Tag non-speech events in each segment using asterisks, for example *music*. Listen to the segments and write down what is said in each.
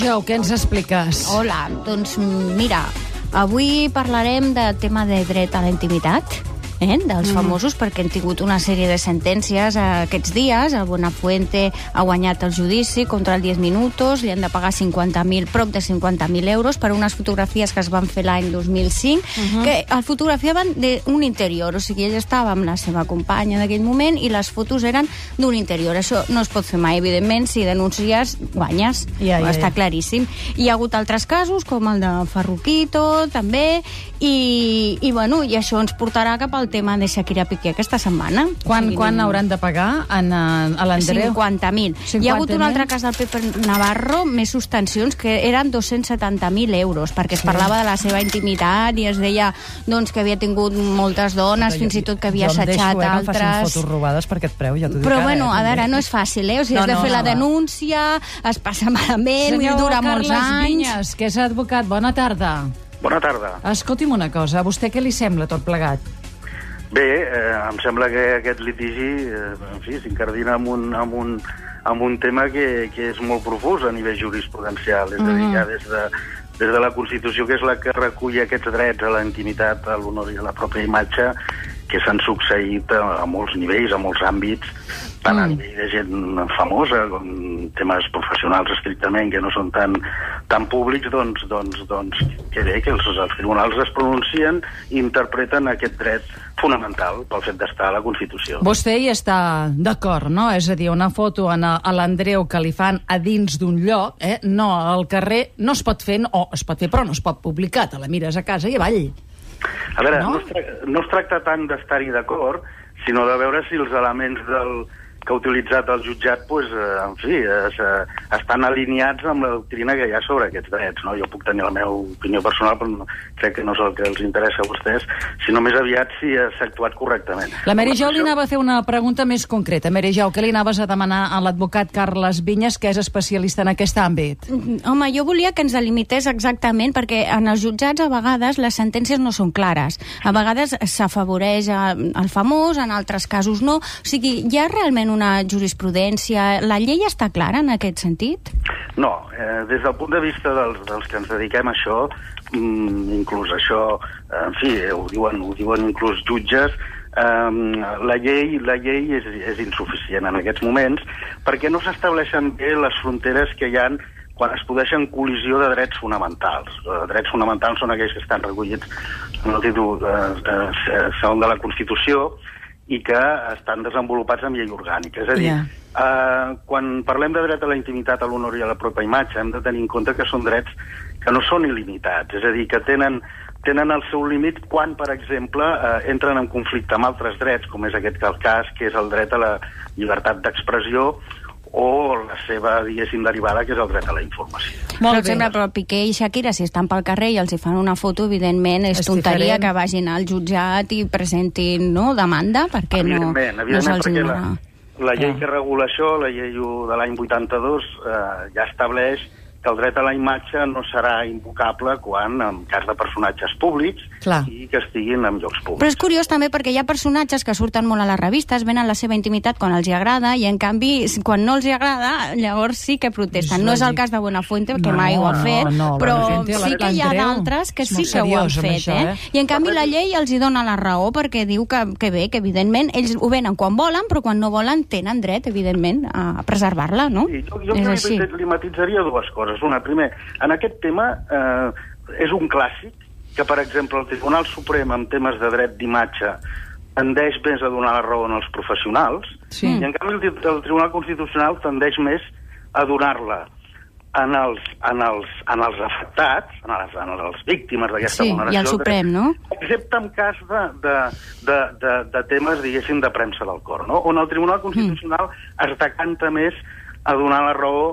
Jou, què ens expliques? Hola, doncs mira, avui parlarem de tema de dret a la intimitat eh, dels mm. famosos, perquè han tingut una sèrie de sentències eh, aquests dies. El Buenafuente ha guanyat el judici contra el 10 minutos, li han de pagar 50.000, prop de 50.000 euros per unes fotografies que es van fer l'any 2005, uh -huh. que el fotografiaven d'un interior, o sigui, ell estava amb la seva companya d'aquell moment i les fotos eren d'un interior. Això no es pot fer mai, evidentment, si denuncies, guanyes, ja, ja, està ja. claríssim. Hi ha hagut altres casos, com el de Ferruquito, també, i, i, bueno, i això ens portarà cap al tema de Shakira Piqué aquesta setmana. Quan, o sigui, quan hauran de pagar en, a l'Andreu? 50.000. Hi ha hagut un altre cas del Pepe Navarro, més substancions, que eren 270.000 euros, perquè es sí. parlava de la seva intimitat i es deia doncs, que havia tingut moltes dones, jo, fins i tot que havia assetjat deixo, eh, altres... Jo fotos robades per aquest preu, ja t'ho dic Però, ara, bueno, eh, a veure, no és fàcil, eh? O sigui, no, has de fer no, la denúncia, es passa malament, Senyor dura molts anys... Vinyes, que és advocat, bona tarda. Bona tarda. Escolti'm una cosa, a vostè què li sembla tot plegat? Bé, eh, em sembla que aquest litigi eh, en fi, s'incardina amb, un, amb, un, amb un tema que, que és molt profús a nivell jurisprudencial, és mm. a dir, ja des de, des de la Constitució, que és la que recull aquests drets a la intimitat, a l'honor i a la pròpia imatge, que s'han succeït a, a molts nivells, a molts àmbits, tant mm. a nivell de gent famosa com temes professionals estrictament que no són tan, tan públics, doncs, doncs, doncs que bé que els, els tribunals es pronuncien i interpreten aquest dret fonamental pel fet d'estar a la Constitució. Vostè hi està d'acord, no? És a dir, una foto a, a l'Andreu que li fan a dins d'un lloc, eh? no, al carrer no es pot fer, o es pot fer, però no es pot publicar, te la mires a casa i avall. A veure, no, no, es, tracta, no es tracta tant d'estar-hi d'acord, sinó de veure si els elements del, que ha utilitzat el jutjat, pues, eh, en fi, es, eh, estan alineats amb la doctrina que hi ha sobre aquests drets. No? Jo puc tenir la meva opinió personal, però no, crec que no és el que els interessa a vostès, sinó més aviat si s'ha actuat correctament. La Mary Jo li anava a fer una pregunta més concreta. Mary Jo, què li anaves a demanar a l'advocat Carles Vinyes, que és especialista en aquest àmbit? Home, jo volia que ens delimités exactament, perquè en els jutjats a vegades les sentències no són clares. A vegades s'afavoreix el famós, en altres casos no. O sigui, hi ha realment una jurisprudència? La llei està clara en aquest sentit? No, eh, des del punt de vista dels, dels que ens dediquem a això, mm, inclús això, en fi, ho diuen, ho diuen inclús jutges, Um, la llei, la llei és, és insuficient en aquests moments perquè no s'estableixen bé les fronteres que hi han quan es podeixen col·lisió de drets fonamentals. Uh, drets fonamentals són aquells que estan recollits en el títol uh, uh, segon de la Constitució i que estan desenvolupats en llei orgànica. És a dir, yeah. eh, quan parlem de dret a la intimitat, a l'honor i a la pròpia imatge, hem de tenir en compte que són drets que no són il·limitats, és a dir, que tenen, tenen el seu límit quan, per exemple, eh, entren en conflicte amb altres drets, com és aquest cas, que és el dret a la llibertat d'expressió o seva, diguéssim, derivada, que és el dret a la informació. Molt per exemple, però Piqué i Shakira, si estan pel carrer i els hi fan una foto, evidentment és, és tonteria diferent. que vagin al jutjat i presentin no, demanda, perquè no, evidentment, no se'ls la, la llei que regula això, la llei de l'any 82, eh, ja estableix que el dret a la imatge no serà invocable quan, en cas de personatges públics, Clar. i que estiguin en llocs públics. Però és curiós també perquè hi ha personatges que surten molt a les revistes, venen la seva intimitat quan els hi agrada, i en canvi, quan no els hi agrada, llavors sí que protesten. No és el cas de Buenafuente, que no, mai ho ha fet, no, però sí que hi ha d'altres que sí que ho han fet. Això, eh? eh? I en canvi la llei els hi dona la raó perquè diu que, que bé, que evidentment ells ho venen quan volen, però quan no volen tenen dret, evidentment, a preservar-la, no? Sí, jo, jo és li, li matitzaria dues coses coses. Una, primer, en aquest tema eh, és un clàssic que, per exemple, el Tribunal Suprem en temes de dret d'imatge tendeix més a donar la raó als professionals sí. i, en canvi, el, el Tribunal Constitucional tendeix més a donar-la en els, en, els, en els afectats, en les, en les víctimes d'aquesta sí, vulneració... i el Suprem, no? Excepte en cas de, de, de, de, de temes, diguéssim, de premsa del cor, no? On el Tribunal Constitucional mm. es decanta més a donar la raó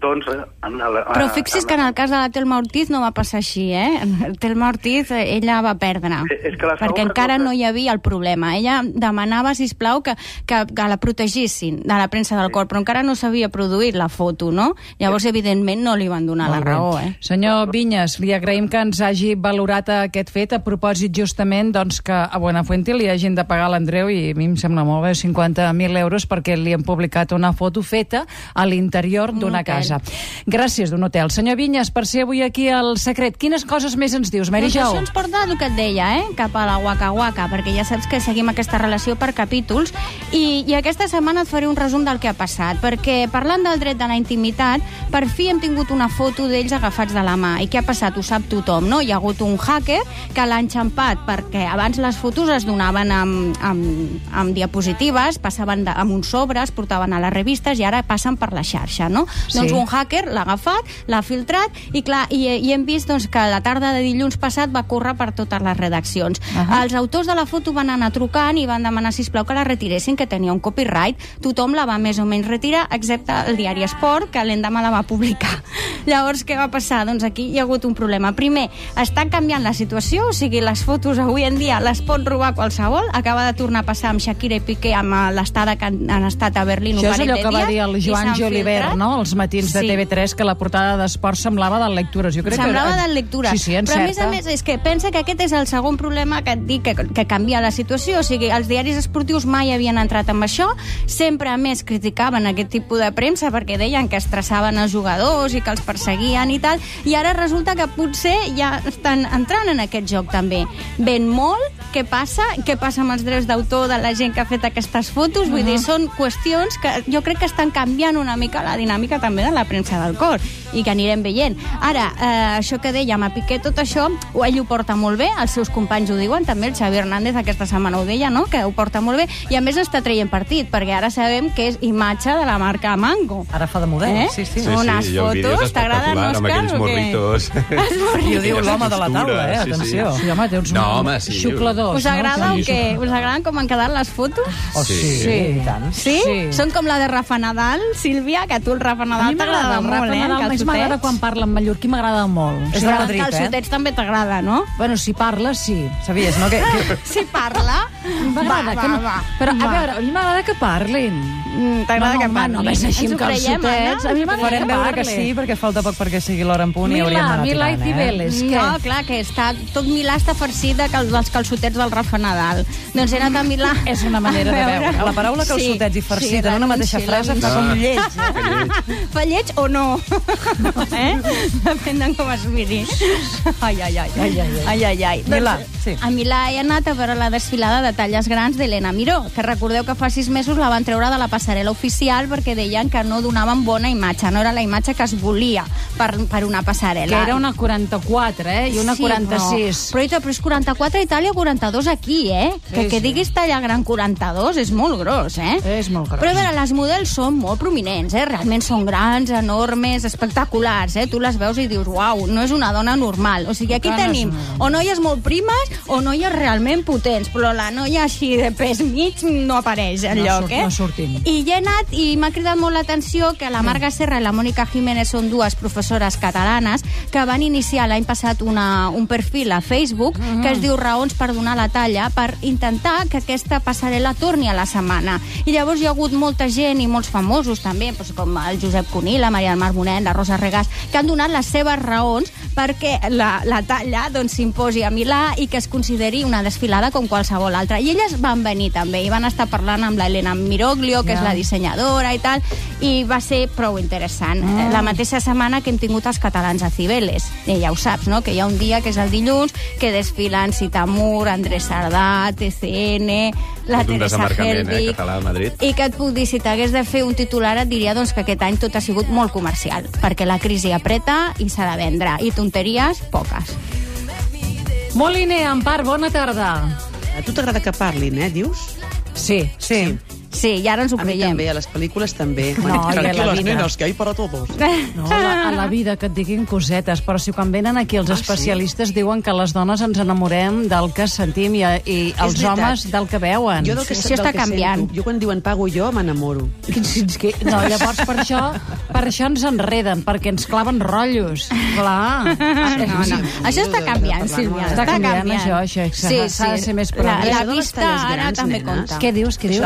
doncs, eh, en la, Però fixi's en que en el cas de la Telma Ortiz no va passar així, eh? *laughs* Telma Ortiz, eh, ella va perdre, eh, és que perquè encara cosa... no hi havia el problema. Ella demanava, si plau que, que, que la protegissin de la premsa del cor, però encara no s'havia produït la foto, no? Llavors, evidentment, no li van donar Molt la raó, eh? Senyor Vinyes, li agraïm que ens hagi valorat aquest fet a propòsit justament doncs, que a Buenafuente li hagin de pagar l'Andreu i a mi em sembla molt bé, 50.000 euros perquè li han publicat una foto feta a l'interior d'una casa casa. Gràcies d'un hotel. Senyor Vinyes, per ser avui aquí al secret, quines coses més ens dius, Mary Doncs Jo? això ens porta el que et deia, eh? cap a la Waka Waka, perquè ja saps que seguim aquesta relació per capítols, i, i aquesta setmana et faré un resum del que ha passat, perquè parlant del dret de la intimitat, per fi hem tingut una foto d'ells agafats de la mà. I què ha passat? Ho sap tothom, no? Hi ha hagut un hacker que l'ha enxampat perquè abans les fotos es donaven amb, amb, amb diapositives, passaven de, amb uns sobres, portaven a les revistes i ara passen per la xarxa, no? Sí. Doncs un hacker l'ha agafat, l'ha filtrat i clar, i, i hem vist doncs, que la tarda de dilluns passat va córrer per totes les redaccions. Uh. -huh. Els autors de la foto van anar trucant i van demanar, sisplau, que la retiressin, que tenia un copyright. Tothom la va més o menys retirar, excepte el diari Esport, que l'endemà la va publicar. *laughs* Llavors, què va passar? Doncs aquí hi ha hagut un problema. Primer, està canviant la situació, o sigui, les fotos avui en dia les pot robar qualsevol. Acaba de tornar a passar amb Shakira i Piqué amb eh, l'estada que han, han estat a Berlín Això és allò que va dir el Joan s'han Joliver, filtrat. no?, els matins de Sí. TV3, que la portada d'esport semblava de lectures. Jo crec Semblava que... de lectura. Sí, sí, Però a més encerta. a més és que pensa que aquest és el segon problema que et dic que, que canvia la situació. O sigui, els diaris esportius mai havien entrat amb això, sempre a més criticaven aquest tipus de premsa perquè deien que estressaven els jugadors i que els perseguien i tal, i ara resulta que potser ja estan entrant en aquest joc també. Ven molt, què passa? Què passa amb els drets d'autor de la gent que ha fet aquestes fotos? Vull dir, són qüestions que jo crec que estan canviant una mica la dinàmica també de la premsa del cor i que anirem veient. Ara, eh, això que dèiem, a Piqué tot això, o ell ho porta molt bé, els seus companys ho diuen, també el Xavi Hernández aquesta setmana ho deia, no?, que ho porta molt bé, i a més està traient partit, perquè ara sabem que és imatge de la marca Mango. Ara fa de model, Eh? sí, sí. Sí, Unes sí, vídeo és fotos, t'agraden, espectacular, amb Òscar, aquells *laughs* morritos. I ho diu l'home de la taula, eh? Atenció. Sí, home, té uns No, home, sí. xucladors. Us agrada no? o què? Us agraden com han quedat les fotos? Oh, sí, Sí. sí. Sí? Sí. Són com la de Rafa Nadal, Sílvia, que a tu el Rafa Nadal mi m'agrada t'agrada el molt, eh? Nadal, més m'agrada quan parla en mallorquí, m'agrada molt. És de Madrid, eh? Calçotets també t'agrada, no? Bueno, si parla, sí. Sabies, no? Que, que... *laughs* Si parla... M'agrada va, que no... va, va. Però, a veure, a mi m'agrada que parlin. Mm, T'agrada que home, parli? no ves així amb calçotets. A mi m'agrada que veure que sí, perquè falta poc perquè sigui l'hora en punt i hauríem d'anar Milà i tirant, eh? Cibeles, què? No, clar, que està, tot Milà està farcit dels calçotets del Rafa Nadal. Doncs he anat a Milà... *laughs* És una manera de veure. La paraula calçotets i farcit en una mateixa frase fa com lleig. Eh? *laughs* Fa lleig o no? *laughs* eh? Depèn de com es miri. Ai, ai, ai. Ai, ai, ai. ai, ai, ai. Milà, Doncs, sí. A Milà he anat a veure la desfilada de talles grans d'Helena Miró, que recordeu que fa sis mesos la van treure de la passarel·la oficial perquè deien que no donaven bona imatge, no era la imatge que es volia per, per una passarel·la. Que era una 44, eh? I una Sí, 46. Però, però, però és 44 a Itàlia, 42 aquí, eh? Que, Sí, que sí. diguis talla gran 42 és molt gros, eh? És molt gros. Però a veure, les models són molt prominents, eh? Realment són grans, enormes, espectaculars, eh? Tu les veus i dius, uau, no és una dona normal. O sigui, aquí no tenim o noies molt primes o noies realment potents, però la noia així de pes mig no apareix No enlloc, surt- eh? no sortim. I he anat i m'ha cridat molt l'atenció que la Marga Serra i la Mònica Jiménez són dues professores catalanes que van iniciar l'any passat una, un perfil a Facebook Mm. que es diu Raons per donar la talla per intentar que aquesta passarel·la torni a la setmana. I llavors hi ha hagut molta gent i molts famosos també, doncs, com el Josep Cuní, la Maria del Mar Bonet, la Rosa Regàs, que han donat les seves raons perquè la, la talla doncs, s'imposi a Milà i que es consideri una desfilada com qualsevol altra. I elles van venir també i van estar parlant amb l'Helena Miroglio, que Ja. és la dissenyadora i tal, i va ser prou interessant. Mm. La mateixa setmana que hem tingut els catalans a Cibeles. I ja ho saps, no?, que hi ha un dia, que és el dilluns, que desfilen Citamur, Andrés Sardà, TCN, la Tot un Teresa desembarcament, eh, català a Madrid. I que et puc dir, si t'hagués de fer un titular, et diria doncs, que aquest any tot ha sigut molt comercial, perquè la crisi apreta i s'ha de vendre, i tonteries, poques. Moliner, Empar, bona tarda. A tu t'agrada que parlin, eh, dius? Sí. Sí. Sí, i ara ens ho A mi creiem. també, a les pel·lícules també. No, i a la Tranquiles, vida. nenes, que hay para todos. No, a la, a la vida que et diguin cosetes, però si quan venen aquí els Ah, especialistes diuen que les dones ens enamorem del que sentim i, i els veritat. homes del que veuen. Jo del que, Sí, això està que canviant. Sento, jo quan diuen pago jo m'enamoro. Que- que- No, llavors per això, per això ens enreden, perquè ens claven rotllos. Clar. No, no. Això està canviant, Sílvia. Està canviant, això, això, s'ha- s'ha de ser més La, prou. la les vista ara també compta. Què dius, què dius?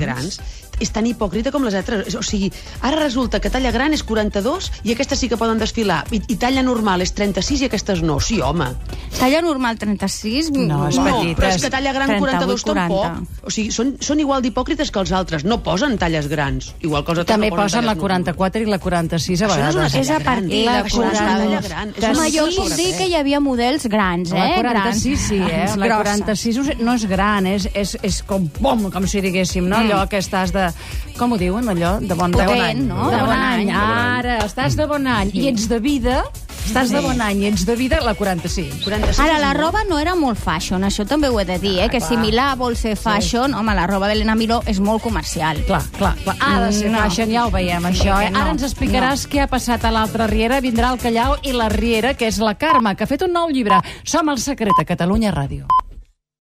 Grans. És tan hipòcrita com les altres. O sigui, ara resulta que talla gran és 42 i aquestes sí que poden desfilar. I, i talla normal és 36 i aquestes no. Sí, home. Talla normal 36... No, és no, petita, però és que talla gran 42 40. tampoc. O sigui, són, són igual d'hipòcrites que els altres. No posen talles grans. Igual que els altres També no posen la talles normals. 44 i la 46 a Això no és una vegades. talla És a partir La de Això no és una 40. talla gran. És Home, jo puc dir que hi havia models grans, eh? La 46 sí, eh? La grosses. 46 us- no és gran, és, és, és com, bom, com si diguéssim, no? Allò que estàs de... Com ho diuen, allò? De bon, de bon Potent, any. no? De De bon bon any. any. Ara, estàs de bon any. I ets de vida, estàs de bon any i ets de vida, la 45. 46 Ara, la roba no era molt fashion, això també ho he de dir, eh? Que si Milà vol ser fashion, home, la roba d'Helena Miró és molt comercial. Clar, clar, clar. Ha de ser No. fashion, ja ho veiem, això. Eh? no, Ara ens explicaràs què ha passat a l'altra riera. Vindrà el Callau i la riera, que és la Carme, que ha fet un nou llibre. Som el secret a Catalunya Ràdio.